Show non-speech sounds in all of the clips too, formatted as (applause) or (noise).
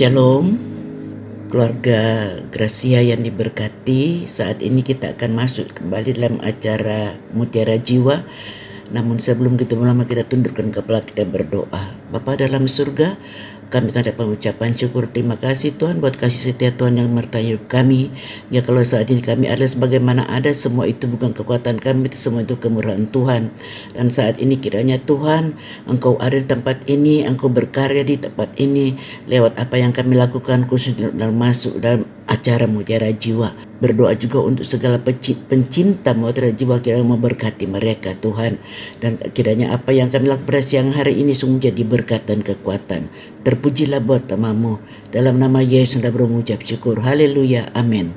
Shalom, keluarga Gracia yang diberkati. Saat ini kita akan masuk kembali dalam acara Mutiara Jiwa. Namun sebelum kita mulai kita tundukkan kepala kita berdoa. Bapa dalam surga, kami tanda pengucapan syukur terima kasih Tuhan buat kasih setia Tuhan yang menyertai kami. Ya kalau saat ini kami ada sebagaimana ada semua itu bukan kekuatan kami, semua itu kemurahan Tuhan. Dan saat ini kiranya Tuhan Engkau ada di tempat ini, Engkau berkarya di tempat ini lewat apa yang kami lakukan khusus dalam masuk dalam acara mutiara jiwa. Berdoa juga untuk segala pencinta mutiara jiwa kiranya memberkati mereka Tuhan. Dan kiranya apa yang kami lakukan pada siang hari ini sungguh jadi berkat dan kekuatan. Terpujilah buat namamu. Dalam nama Yesus anda berucap syukur. Haleluya. Amin.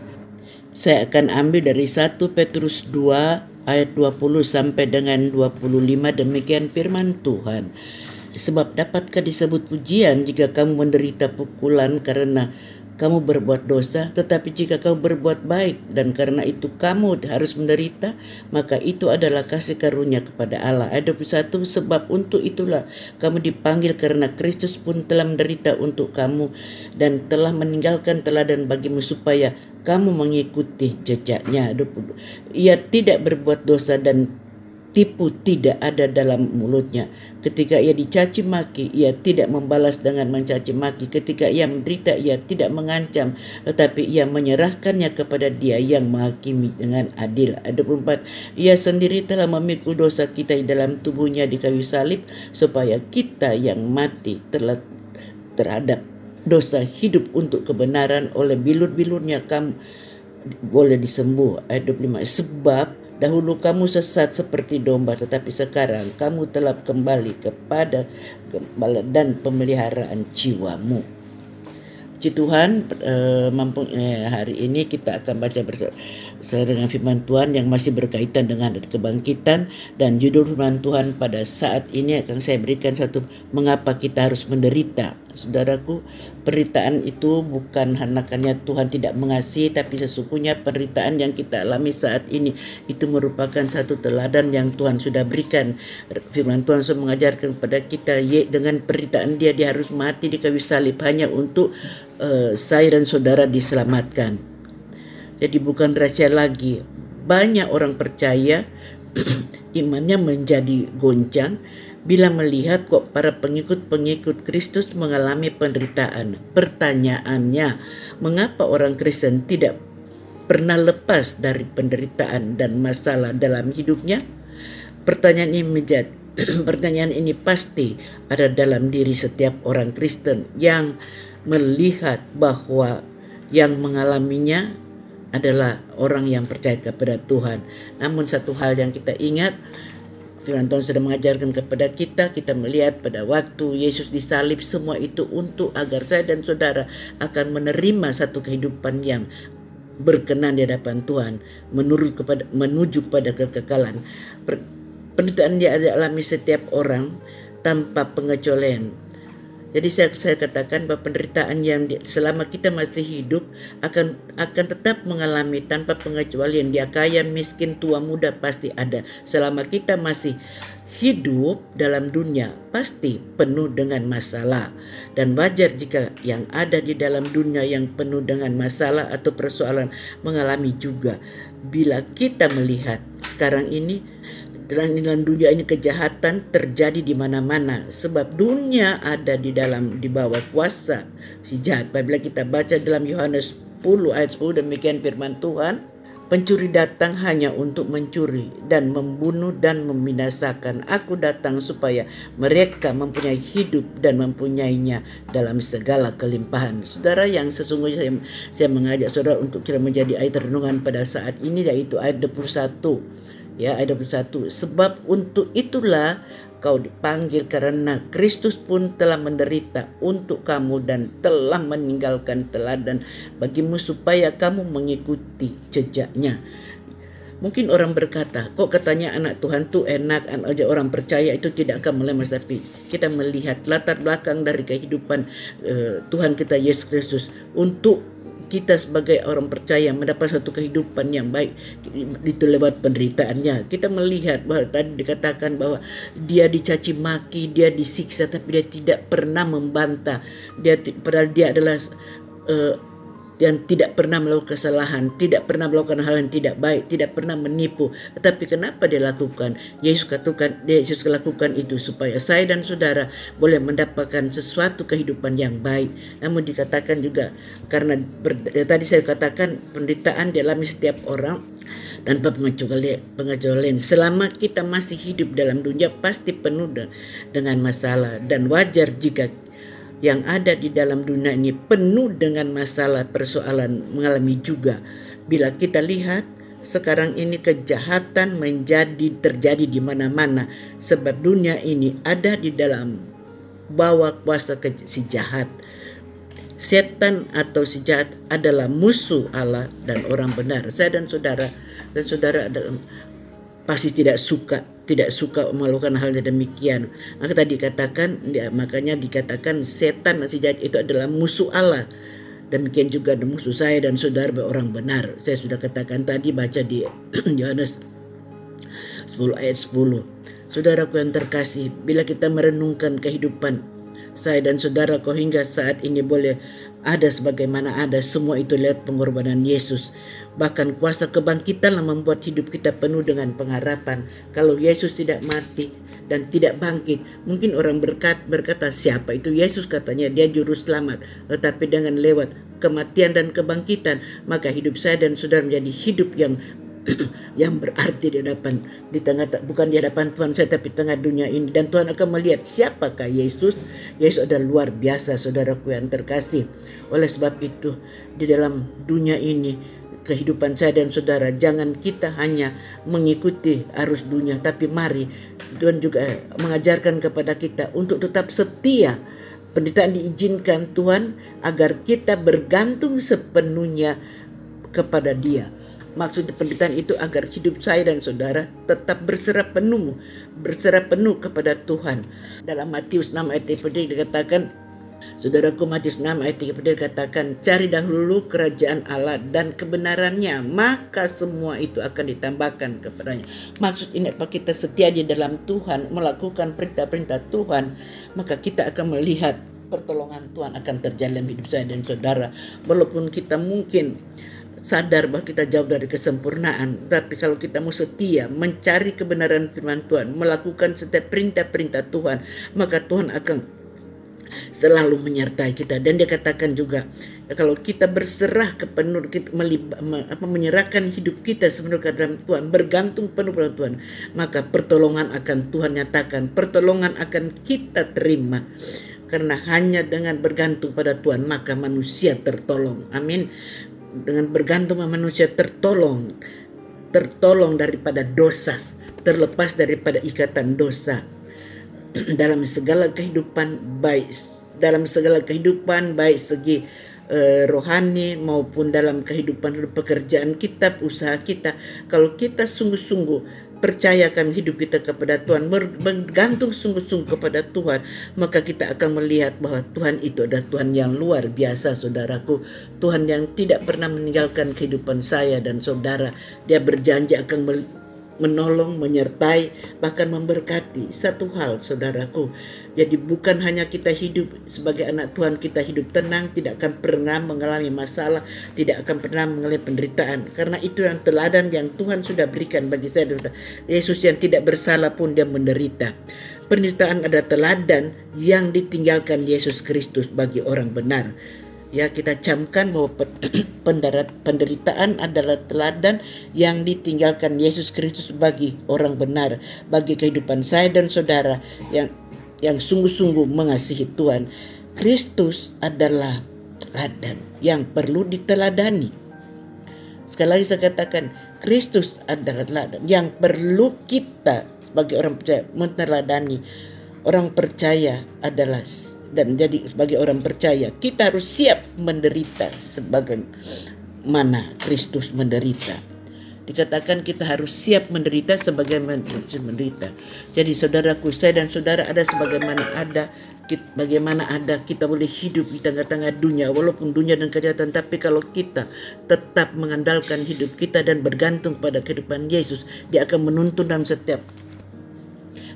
Saya akan ambil dari 1 Petrus 2 ayat 20 sampai dengan 25 demikian firman Tuhan. Sebab dapatkah disebut pujian jika kamu menderita pukulan karena kamu berbuat dosa, tetapi jika kamu berbuat baik dan karena itu kamu harus menderita, maka itu adalah kasih karunia kepada Allah. Ayat 21, sebab untuk itulah kamu dipanggil karena Kristus pun telah menderita untuk kamu dan telah meninggalkan teladan bagimu supaya kamu mengikuti jejaknya. Ia tidak berbuat dosa dan tipu tidak ada dalam mulutnya. Ketika ia dicaci maki, ia tidak membalas dengan mencaci maki. Ketika ia menderita, ia tidak mengancam, tetapi ia menyerahkannya kepada dia yang menghakimi dengan adil. Ada 24. Ia sendiri telah memikul dosa kita di dalam tubuhnya di kayu salib, supaya kita yang mati telah terhadap dosa hidup untuk kebenaran oleh bilur-bilurnya kamu boleh disembuh. Ayat 25. Sebab Dahulu kamu sesat seperti domba, tetapi sekarang kamu telah kembali kepada gembala dan pemeliharaan jiwamu. Puji Tuhan, eh, mampu eh, hari ini kita akan baca bersama dengan firman Tuhan yang masih berkaitan dengan kebangkitan dan judul firman Tuhan pada saat ini akan saya berikan satu mengapa kita harus menderita. Saudaraku, penderitaan itu bukan karena Tuhan tidak mengasihi tapi sesungguhnya penderitaan yang kita alami saat ini itu merupakan satu teladan yang Tuhan sudah berikan. Firman Tuhan sudah mengajarkan kepada kita dengan penderitaan dia dia harus mati di kayu salib hanya untuk uh, saya dan saudara diselamatkan. Jadi bukan rahasia lagi. Banyak orang percaya (clears throat) imannya menjadi goncang bila melihat kok para pengikut-pengikut Kristus mengalami penderitaan. Pertanyaannya, mengapa orang Kristen tidak pernah lepas dari penderitaan dan masalah dalam hidupnya? Pertanyaan ini menjadi (clears throat) pertanyaan ini pasti ada dalam diri setiap orang Kristen yang melihat bahwa yang mengalaminya adalah orang yang percaya kepada Tuhan. Namun satu hal yang kita ingat, Firman Tuhan sudah mengajarkan kepada kita, kita melihat pada waktu Yesus disalib semua itu untuk agar saya dan saudara akan menerima satu kehidupan yang berkenan di hadapan Tuhan, menurut kepada menuju kepada kekekalan. Penderitaan dia ada alami setiap orang tanpa pengecualian jadi saya, saya katakan bahwa penderitaan yang di, selama kita masih hidup akan akan tetap mengalami tanpa pengecualian. Dia kaya, miskin, tua, muda pasti ada. Selama kita masih hidup dalam dunia pasti penuh dengan masalah dan wajar jika yang ada di dalam dunia yang penuh dengan masalah atau persoalan mengalami juga bila kita melihat sekarang ini dalam, dunia ini kejahatan terjadi di mana-mana sebab dunia ada di dalam di bawah kuasa si jahat. Apabila kita baca dalam Yohanes 10 ayat 10 demikian firman Tuhan, pencuri datang hanya untuk mencuri dan membunuh dan membinasakan. Aku datang supaya mereka mempunyai hidup dan mempunyainya dalam segala kelimpahan. Saudara yang sesungguhnya saya, saya mengajak saudara untuk kita menjadi ayat renungan pada saat ini yaitu ayat 21 ya ayat 21 sebab untuk itulah kau dipanggil karena Kristus pun telah menderita untuk kamu dan telah meninggalkan teladan bagimu supaya kamu mengikuti jejaknya. Mungkin orang berkata, kok katanya anak Tuhan tuh enak, aja orang percaya itu tidak akan melemas. Tapi kita melihat latar belakang dari kehidupan uh, Tuhan kita Yesus Kristus untuk kita sebagai orang percaya mendapat satu kehidupan yang baik itu lewat penderitaannya. Kita melihat bahwa tadi dikatakan bahwa dia dicaci maki, dia disiksa tapi dia tidak pernah membantah. Dia padahal dia adalah uh, yang tidak pernah melakukan kesalahan, tidak pernah melakukan hal yang tidak baik, tidak pernah menipu. Tetapi kenapa dia lakukan? Yesus katakan, Yesus lakukan itu supaya saya dan saudara boleh mendapatkan sesuatu kehidupan yang baik. Namun dikatakan juga karena ber, ya, tadi saya katakan penderitaan dialami setiap orang tanpa pengecualian. Selama kita masih hidup dalam dunia pasti penuh dengan masalah dan wajar jika yang ada di dalam dunia ini penuh dengan masalah persoalan mengalami juga. Bila kita lihat sekarang ini kejahatan menjadi terjadi di mana-mana sebab dunia ini ada di dalam bawah kuasa si jahat. Setan atau si jahat adalah musuh Allah dan orang benar. Saya dan saudara dan saudara adalah pasti tidak suka tidak suka melakukan hal demikian. Maka tadi dikatakan, ya, makanya dikatakan setan si jahat itu adalah musuh Allah. Demikian juga musuh saya dan saudara orang benar. Saya sudah katakan tadi baca di (clears throat) Yohanes 10 ayat 10. Saudaraku yang terkasih, bila kita merenungkan kehidupan saya dan saudaraku hingga saat ini boleh ada sebagaimana ada semua itu lewat pengorbanan Yesus. Bahkan kuasa kebangkitanlah membuat hidup kita penuh dengan pengharapan. Kalau Yesus tidak mati dan tidak bangkit, mungkin orang berkat, berkata siapa itu Yesus katanya dia juru selamat. Tetapi dengan lewat kematian dan kebangkitan, maka hidup saya dan saudara menjadi hidup yang (clears throat) yang berarti di hadapan di tengah bukan di hadapan Tuhan saya tapi tengah dunia ini dan Tuhan akan melihat siapakah Yesus Yesus adalah luar biasa saudaraku yang terkasih oleh sebab itu di dalam dunia ini kehidupan saya dan saudara jangan kita hanya mengikuti arus dunia tapi mari Tuhan juga mengajarkan kepada kita untuk tetap setia penderitaan diizinkan Tuhan agar kita bergantung sepenuhnya kepada Dia Maksud penderitaan itu agar hidup saya dan saudara tetap berserah penuh, berserah penuh kepada Tuhan. Dalam Matius 6 ayat 3 dikatakan, Saudaraku Matius 6 ayat 3 dikatakan, cari dahulu kerajaan Allah dan kebenarannya, maka semua itu akan ditambahkan kepadanya. Maksud ini apa kita setia di dalam Tuhan, melakukan perintah-perintah Tuhan, maka kita akan melihat pertolongan Tuhan akan terjadi dalam hidup saya dan saudara. Walaupun kita mungkin sadar bahwa kita jauh dari kesempurnaan. Tapi kalau kita mau setia mencari kebenaran firman Tuhan, melakukan setiap perintah-perintah Tuhan, maka Tuhan akan selalu menyertai kita. Dan dia katakan juga kalau kita berserah ke penuh kita melib, apa, menyerahkan hidup kita sepenuhnya ke dalam Tuhan bergantung penuh pada Tuhan maka pertolongan akan Tuhan nyatakan pertolongan akan kita terima. Karena hanya dengan bergantung pada Tuhan maka manusia tertolong. Amin. Dengan bergantung manusia tertolong. Tertolong daripada dosa terlepas daripada ikatan dosa (clears throat) dalam segala kehidupan baik dalam segala kehidupan baik segi uh, rohani maupun dalam kehidupan pekerjaan kita usaha kita kalau kita sungguh-sungguh percayakan hidup kita kepada Tuhan, bergantung sungguh-sungguh kepada Tuhan, maka kita akan melihat bahwa Tuhan itu adalah Tuhan yang luar biasa, saudaraku. Tuhan yang tidak pernah meninggalkan kehidupan saya dan saudara. Dia berjanji akan menolong, menyertai, bahkan memberkati. Satu hal, saudaraku. Jadi bukan hanya kita hidup sebagai anak Tuhan, kita hidup tenang, tidak akan pernah mengalami masalah, tidak akan pernah mengalami penderitaan. Karena itu yang teladan yang Tuhan sudah berikan bagi saya. Yesus yang tidak bersalah pun dia menderita. Penderitaan adalah teladan yang ditinggalkan Yesus Kristus bagi orang benar ya kita camkan bahwa (clears throat) penderitaan adalah teladan yang ditinggalkan Yesus Kristus bagi orang benar, bagi kehidupan saya dan saudara yang yang sungguh-sungguh mengasihi Tuhan. Kristus adalah teladan yang perlu diteladani. Sekali lagi saya katakan, Kristus adalah teladan yang perlu kita sebagai orang percaya meneladani. Orang percaya adalah dan jadi sebagai orang percaya kita harus siap menderita sebagai mana Kristus menderita. dikatakan kita harus siap menderita sebagai menderita. Jadi saudaraku, saya dan saudara ada sebagaimana ada bagaimana ada kita boleh hidup di tengah-tengah dunia walaupun dunia dan kejahatan tapi kalau kita tetap mengandalkan hidup kita dan bergantung pada kehidupan Yesus dia akan menuntun dalam setiap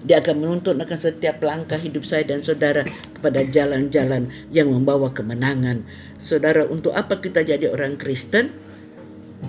dia akan menuntun akan setiap langkah hidup saya dan saudara kepada jalan-jalan yang membawa kemenangan. Saudara, untuk apa kita jadi orang Kristen?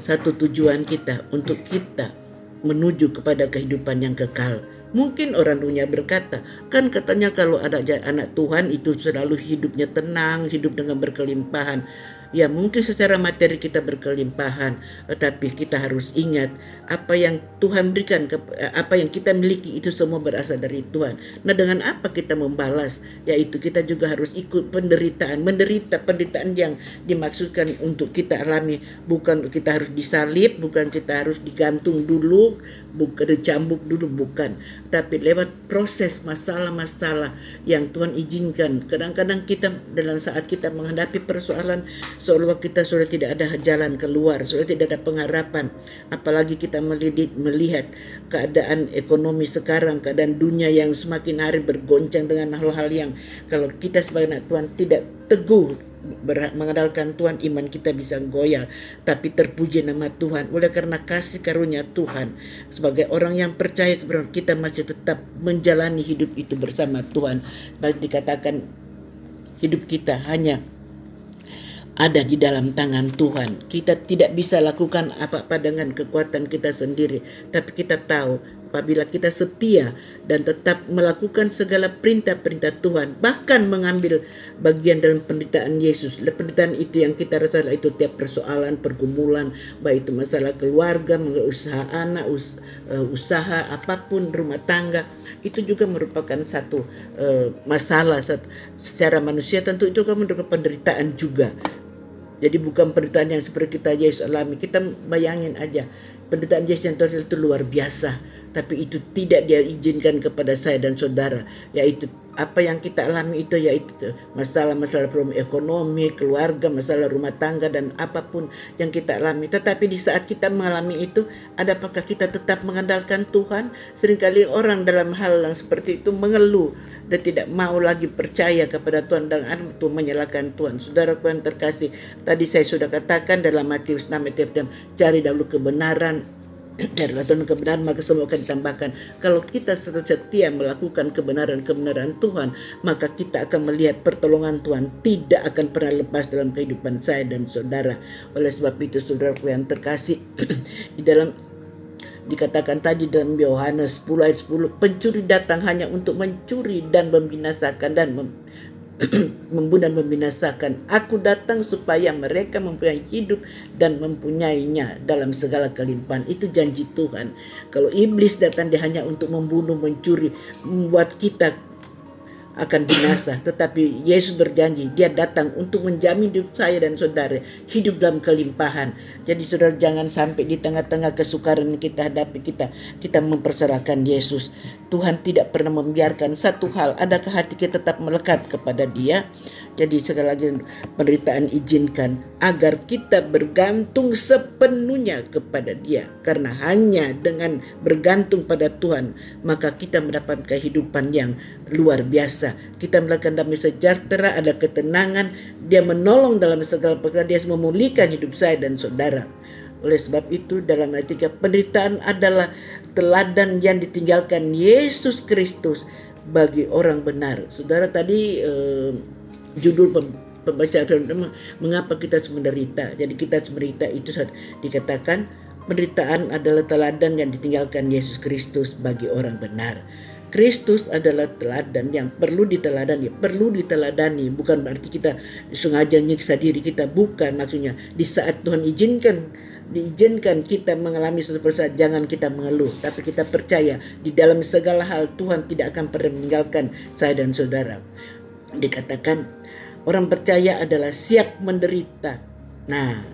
Satu tujuan kita untuk kita menuju kepada kehidupan yang kekal Mungkin orang dunia berkata, kan katanya kalau ada anak Tuhan itu selalu hidupnya tenang, hidup dengan berkelimpahan. Ya mungkin secara materi kita berkelimpahan, tetapi kita harus ingat apa yang Tuhan berikan, apa yang kita miliki itu semua berasal dari Tuhan. Nah dengan apa kita membalas? Yaitu kita juga harus ikut penderitaan, menderita penderitaan yang dimaksudkan untuk kita alami. Bukan kita harus disalib, bukan kita harus digantung dulu, bukan dicambuk dulu, bukan. Tapi lewat proses masalah-masalah yang Tuhan izinkan. Kadang-kadang kita dalam saat kita menghadapi persoalan seolah kita sudah tidak ada jalan keluar, sudah tidak ada pengharapan. Apalagi kita melihat keadaan ekonomi sekarang, keadaan dunia yang semakin hari bergoncang dengan hal-hal yang kalau kita sebagai anak Tuhan tidak teguh mengandalkan Tuhan iman kita bisa goyah. Tapi terpuji nama Tuhan. Oleh karena kasih karunia Tuhan sebagai orang yang percaya kepada kita masih tetap menjalani hidup itu bersama Tuhan. Baik dikatakan hidup kita hanya ada di dalam tangan Tuhan. Kita tidak bisa lakukan apa-apa dengan kekuatan kita sendiri, tapi kita tahu apabila kita setia dan tetap melakukan segala perintah-perintah Tuhan, bahkan mengambil bagian dalam penderitaan Yesus. Penderitaan itu yang kita rasa itu tiap persoalan, pergumulan, baik itu masalah keluarga, usaha anak, eh, usaha apa pun, rumah tangga, itu juga merupakan satu uh, masalah secara manusia tentu itu kan merupakan penderitaan juga jadi bukan penderitaan yang seperti kita Yesus alami. Kita bayangin aja penderitaan Yesus yang itu luar biasa tapi itu tidak dia izinkan kepada saya dan saudara yaitu apa yang kita alami itu yaitu masalah-masalah problem ekonomi, keluarga, masalah rumah tangga dan apa pun yang kita alami. Tetapi di saat kita mengalami itu, adakah kita tetap mengandalkan Tuhan? Seringkali orang dalam hal yang seperti itu mengeluh dan tidak mau lagi percaya kepada Tuhan dan itu menyalahkan Tuhan. Saudara yang terkasih, tadi saya sudah katakan dalam Matius 6 ayat cari dahulu kebenaran dan Tuhan kebenaran maka semua akan ditambahkan. Kalau kita setia melakukan kebenaran-kebenaran Tuhan, maka kita akan melihat pertolongan Tuhan tidak akan pernah lepas dalam kehidupan saya dan saudara. Oleh sebab itu saudaraku yang terkasih (clears throat) di dalam dikatakan tadi dalam Yohanes 10 ayat 10 pencuri datang hanya untuk mencuri dan membinasakan dan mem (clears throat) membunuh dan membinasakan. Aku datang supaya mereka mempunyai hidup dan mempunyainya dalam segala kelimpahan. Itu janji Tuhan. Kalau iblis datang dia hanya untuk membunuh, mencuri, membuat kita akan binasa. Tetapi Yesus berjanji, dia datang untuk menjamin hidup saya dan saudara hidup dalam kelimpahan. Jadi saudara jangan sampai di tengah-tengah kesukaran yang kita hadapi kita kita memperserahkan Yesus. Tuhan tidak pernah membiarkan satu hal. Adakah hati kita tetap melekat kepada Dia? Jadi sekali lagi penderitaan izinkan agar kita bergantung sepenuhnya kepada Dia. Karena hanya dengan bergantung pada Tuhan maka kita mendapat kehidupan yang luar biasa. Kita melakukan damai sejahtera, ada ketenangan, Dia menolong dalam segala perkara, Dia memulihkan hidup saya dan saudara. Oleh sebab itu dalam ayat 3 penderitaan adalah teladan yang ditinggalkan Yesus Kristus bagi orang benar. Saudara tadi eh, judul pembaca mengapa kita menderita. Jadi kita menderita itu dikatakan penderitaan adalah teladan yang ditinggalkan Yesus Kristus bagi orang benar. Kristus adalah teladan yang perlu diteladani, perlu diteladani, bukan berarti kita sengaja nyiksa diri kita, bukan maksudnya. Di saat Tuhan izinkan diizinkan kita mengalami suatu persoalan jangan kita mengeluh tapi kita percaya di dalam segala hal Tuhan tidak akan pernah meninggalkan saya dan saudara dikatakan Orang percaya adalah siap menderita. Nah,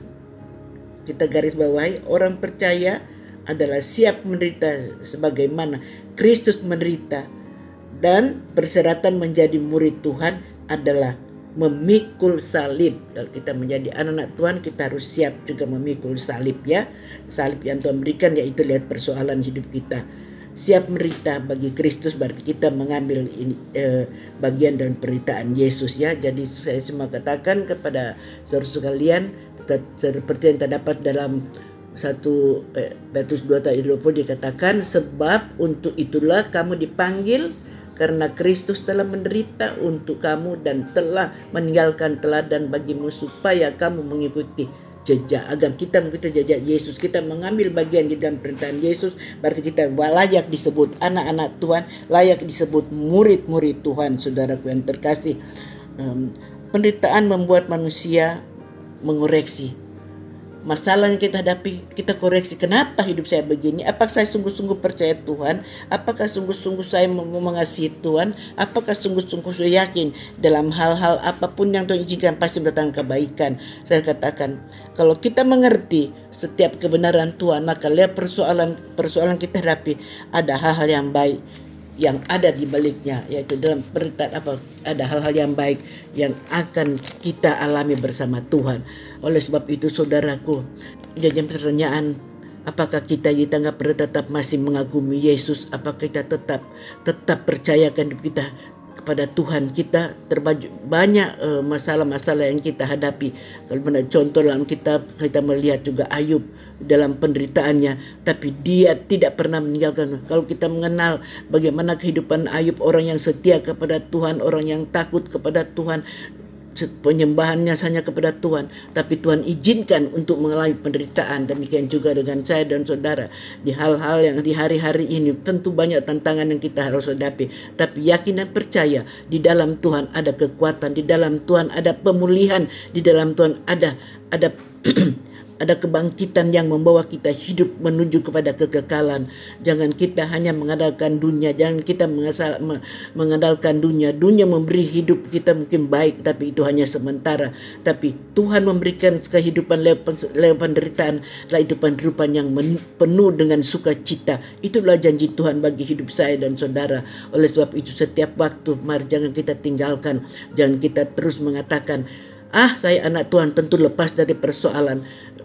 kita garis bawahi orang percaya adalah siap menderita sebagaimana Kristus menderita dan persyaratan menjadi murid Tuhan adalah memikul salib. Kalau kita menjadi anak-anak Tuhan, kita harus siap juga memikul salib ya. Salib yang Tuhan berikan yaitu lihat persoalan hidup kita. Siap merita bagi Kristus berarti kita mengambil ini, eh, bagian dalam peritaan Yesus ya. Jadi saya semua katakan kepada saudara sekalian seperti yang terdapat dalam satu eh, Petrus 2 ayat 20 dikatakan sebab untuk itulah kamu dipanggil karena Kristus telah menderita untuk kamu dan telah meninggalkan teladan bagimu supaya kamu mengikuti jejak. Agar kita mengikuti jejak Yesus. Kita mengambil bagian di dalam perintahan Yesus. Berarti kita layak disebut anak-anak Tuhan. Layak disebut murid-murid Tuhan saudaraku yang terkasih. Um, penderitaan membuat manusia mengoreksi masalah yang kita hadapi, kita koreksi kenapa hidup saya begini? Apakah saya sungguh-sungguh percaya Tuhan? Apakah sungguh-sungguh saya mau mengasihi Tuhan? Apakah sungguh-sungguh saya yakin dalam hal-hal apa pun yang Tuhan izinkan pasti datang kebaikan? Saya katakan, kalau kita mengerti setiap kebenaran Tuhan, maka lihat persoalan-persoalan kita hadapi ada hal-hal yang baik yang ada di baliknya yaitu dalam peritaan apa ada hal-hal yang baik yang akan kita alami bersama Tuhan. Oleh sebab itu saudaraku, jadi pertanyaan apakah kita di tengah tetap masih mengagumi Yesus? Apakah kita tetap tetap percayakan kita kepada Tuhan kita terbaju banyak uh, masalah-masalah yang kita hadapi. Kalau mana contoh dalam kitab kita melihat juga Ayub dalam penderitaannya, tapi dia tidak pernah meninggalkan. Kalau kita mengenal bagaimana kehidupan Ayub orang yang setia kepada Tuhan, orang yang takut kepada Tuhan, penyembahannya hanya kepada Tuhan, tapi Tuhan izinkan untuk mengalami penderitaan. Demikian juga dengan saya dan saudara di hal-hal yang di hari-hari ini tentu banyak tantangan yang kita harus hadapi, tapi yakin dan percaya di dalam Tuhan ada kekuatan, di dalam Tuhan ada pemulihan, di dalam Tuhan ada ada (clears throat) ada kebangkitan yang membawa kita hidup menuju kepada kekekalan. Jangan kita hanya mengandalkan dunia, jangan kita mengandalkan dunia. Dunia memberi hidup kita mungkin baik, tapi itu hanya sementara. Tapi Tuhan memberikan kehidupan lewat penderitaan, itu kehidupan yang penuh dengan sukacita. Itulah janji Tuhan bagi hidup saya dan saudara. Oleh sebab itu setiap waktu, mari jangan kita tinggalkan, jangan kita terus mengatakan, ah saya anak Tuhan tentu lepas dari persoalan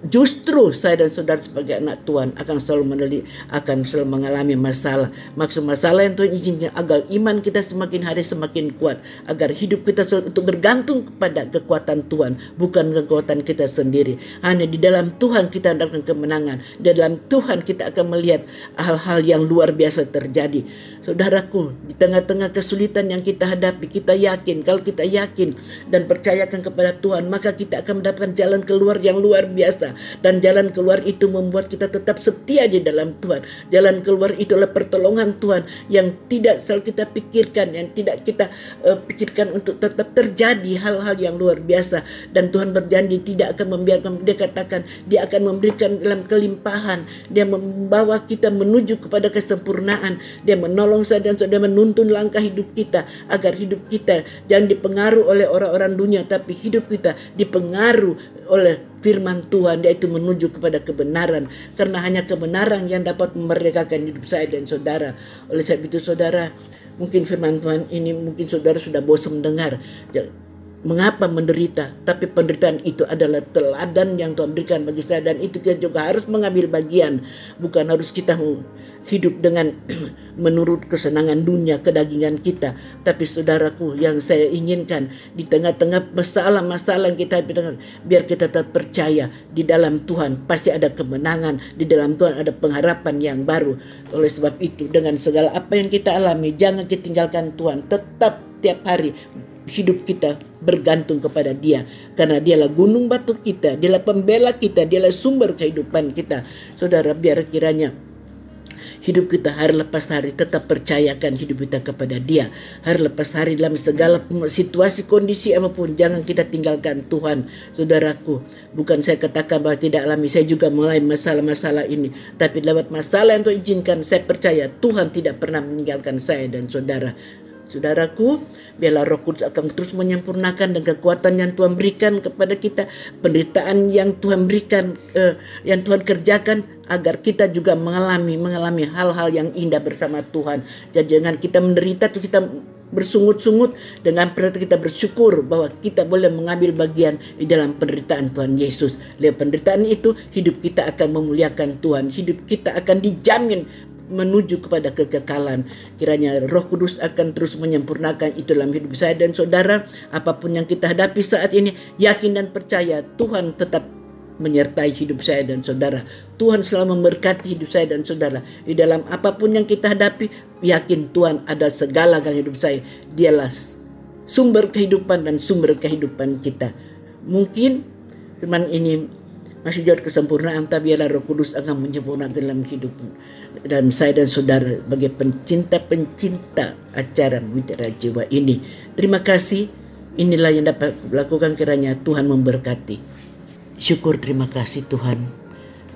justru saya dan saudara sebagai anak Tuhan akan selalu meneliti, akan selalu mengalami masalah. Maksud masalah yang Tuhan izinkan agar iman kita semakin hari semakin kuat, agar hidup kita untuk bergantung kepada kekuatan Tuhan, bukan kekuatan kita sendiri. Hanya di dalam Tuhan kita mendapatkan kemenangan. Di dalam Tuhan kita akan melihat hal-hal yang luar biasa terjadi. Saudaraku, di tengah-tengah kesulitan yang kita hadapi, kita yakin kalau kita yakin dan percayakan kepada Tuhan, maka kita akan mendapatkan jalan keluar yang luar biasa. Dan jalan keluar itu membuat kita tetap setia di dalam Tuhan. Jalan keluar itu adalah pertolongan Tuhan yang tidak selalu kita pikirkan, yang tidak kita uh, pikirkan untuk tetap terjadi hal-hal yang luar biasa. Dan Tuhan berjanji tidak akan membiarkan dia katakan dia akan memberikan dalam kelimpahan, dia membawa kita menuju kepada kesempurnaan, dia menolong saya dan saudara menuntun langkah hidup kita agar hidup kita jangan dipengaruhi oleh orang-orang dunia tapi hidup kita dipengaruhi oleh firman Tuhan yaitu menuju kepada kebenaran. Karena hanya kebenaran yang dapat memerdekakan hidup saya dan saudara. Oleh sebab itu saudara mungkin firman Tuhan ini mungkin saudara sudah bosan mendengar. Ya, mengapa menderita? Tapi penderitaan itu adalah teladan yang Tuhan berikan bagi saya dan itu kita juga harus mengambil bagian. Bukan harus kita hidup dengan (clears throat) menurut kesenangan dunia kedagingan kita. Tapi saudaraku yang saya inginkan di tengah-tengah masalah-masalah yang kita hadapi biar kita tetap percaya di dalam Tuhan. Pasti ada kemenangan di dalam Tuhan ada pengharapan yang baru. Oleh sebab itu dengan segala apa yang kita alami jangan kita tinggalkan Tuhan. Tetap tiap hari hidup kita bergantung kepada dia. Karena dialah gunung batu kita dialah pembela kita dialah sumber kehidupan kita. Saudara biar kiranya Hidup kita hari lepas hari tetap percayakan hidup kita kepada dia. Hari lepas hari dalam segala situasi kondisi apa pun jangan kita tinggalkan Tuhan. Saudaraku, bukan saya katakan bahwa tidak alami. Saya juga mulai masalah-masalah ini. Tapi lewat masalah yang Tuhan izinkan, saya percaya Tuhan tidak pernah meninggalkan saya dan saudara. Saudaraku, biarlah roh kudus akan terus menyempurnakan dan kekuatan yang Tuhan berikan kepada kita. Penderitaan yang Tuhan berikan, eh, yang Tuhan kerjakan agar kita juga mengalami mengalami hal-hal yang indah bersama Tuhan. Jadi jangan kita menderita tuh kita bersungut-sungut dengan perhatian kita bersyukur bahwa kita boleh mengambil bagian di dalam penderitaan Tuhan Yesus. Lewat penderitaan itu hidup kita akan memuliakan Tuhan, hidup kita akan dijamin menuju kepada kekekalan. Kiranya Roh Kudus akan terus menyempurnakan itu dalam hidup saya dan saudara. Apa pun yang kita hadapi saat ini, yakin dan percaya Tuhan tetap menyertai hidup saya dan saudara. Tuhan selalu memberkati hidup saya dan saudara. Di dalam apa pun yang kita hadapi, yakin Tuhan ada segala dalam hidup saya. Dialah sumber kehidupan dan sumber kehidupan kita. Mungkin firman ini masih jauh kesempurnaan tapi biarlah roh kudus akan menyempurnakan dalam hidup dalam saya dan saudara sebagai pencinta-pencinta acara Mutiara Jiwa ini. Terima kasih. Inilah yang dapat lakukan kiranya Tuhan memberkati. Syukur terima kasih Tuhan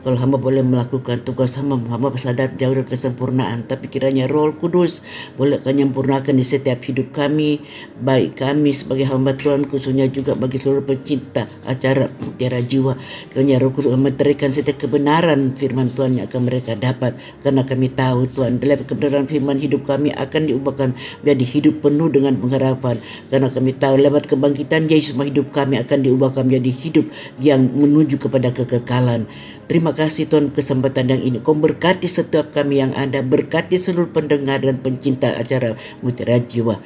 kalau hamba boleh melakukan tugas hamba, hamba sadar jauh dari kesempurnaan. Tapi kiranya roh kudus boleh akan menyempurnakan di setiap hidup kami. Baik kami sebagai hamba Tuhan khususnya juga bagi seluruh pecinta acara tiara jiwa. Kiranya roh kudus memberikan setiap kebenaran firman Tuhan yang akan mereka dapat. Karena kami tahu Tuhan dalam kebenaran firman hidup kami akan diubahkan menjadi hidup penuh dengan pengharapan. Karena kami tahu lewat kebangkitan Yesus hidup kami akan diubahkan menjadi hidup yang menuju kepada kekekalan. Terima kasih Tuhan kesempatan yang ini. Kau berkati setiap kami yang ada. Berkati seluruh pendengar dan pencinta acara Mutiara Jiwa.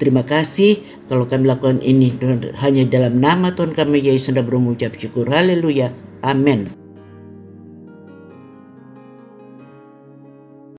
Terima kasih kalau kami lakukan ini hanya dalam nama Tuhan kami Yesus sudah berucap syukur. Haleluya. Amin.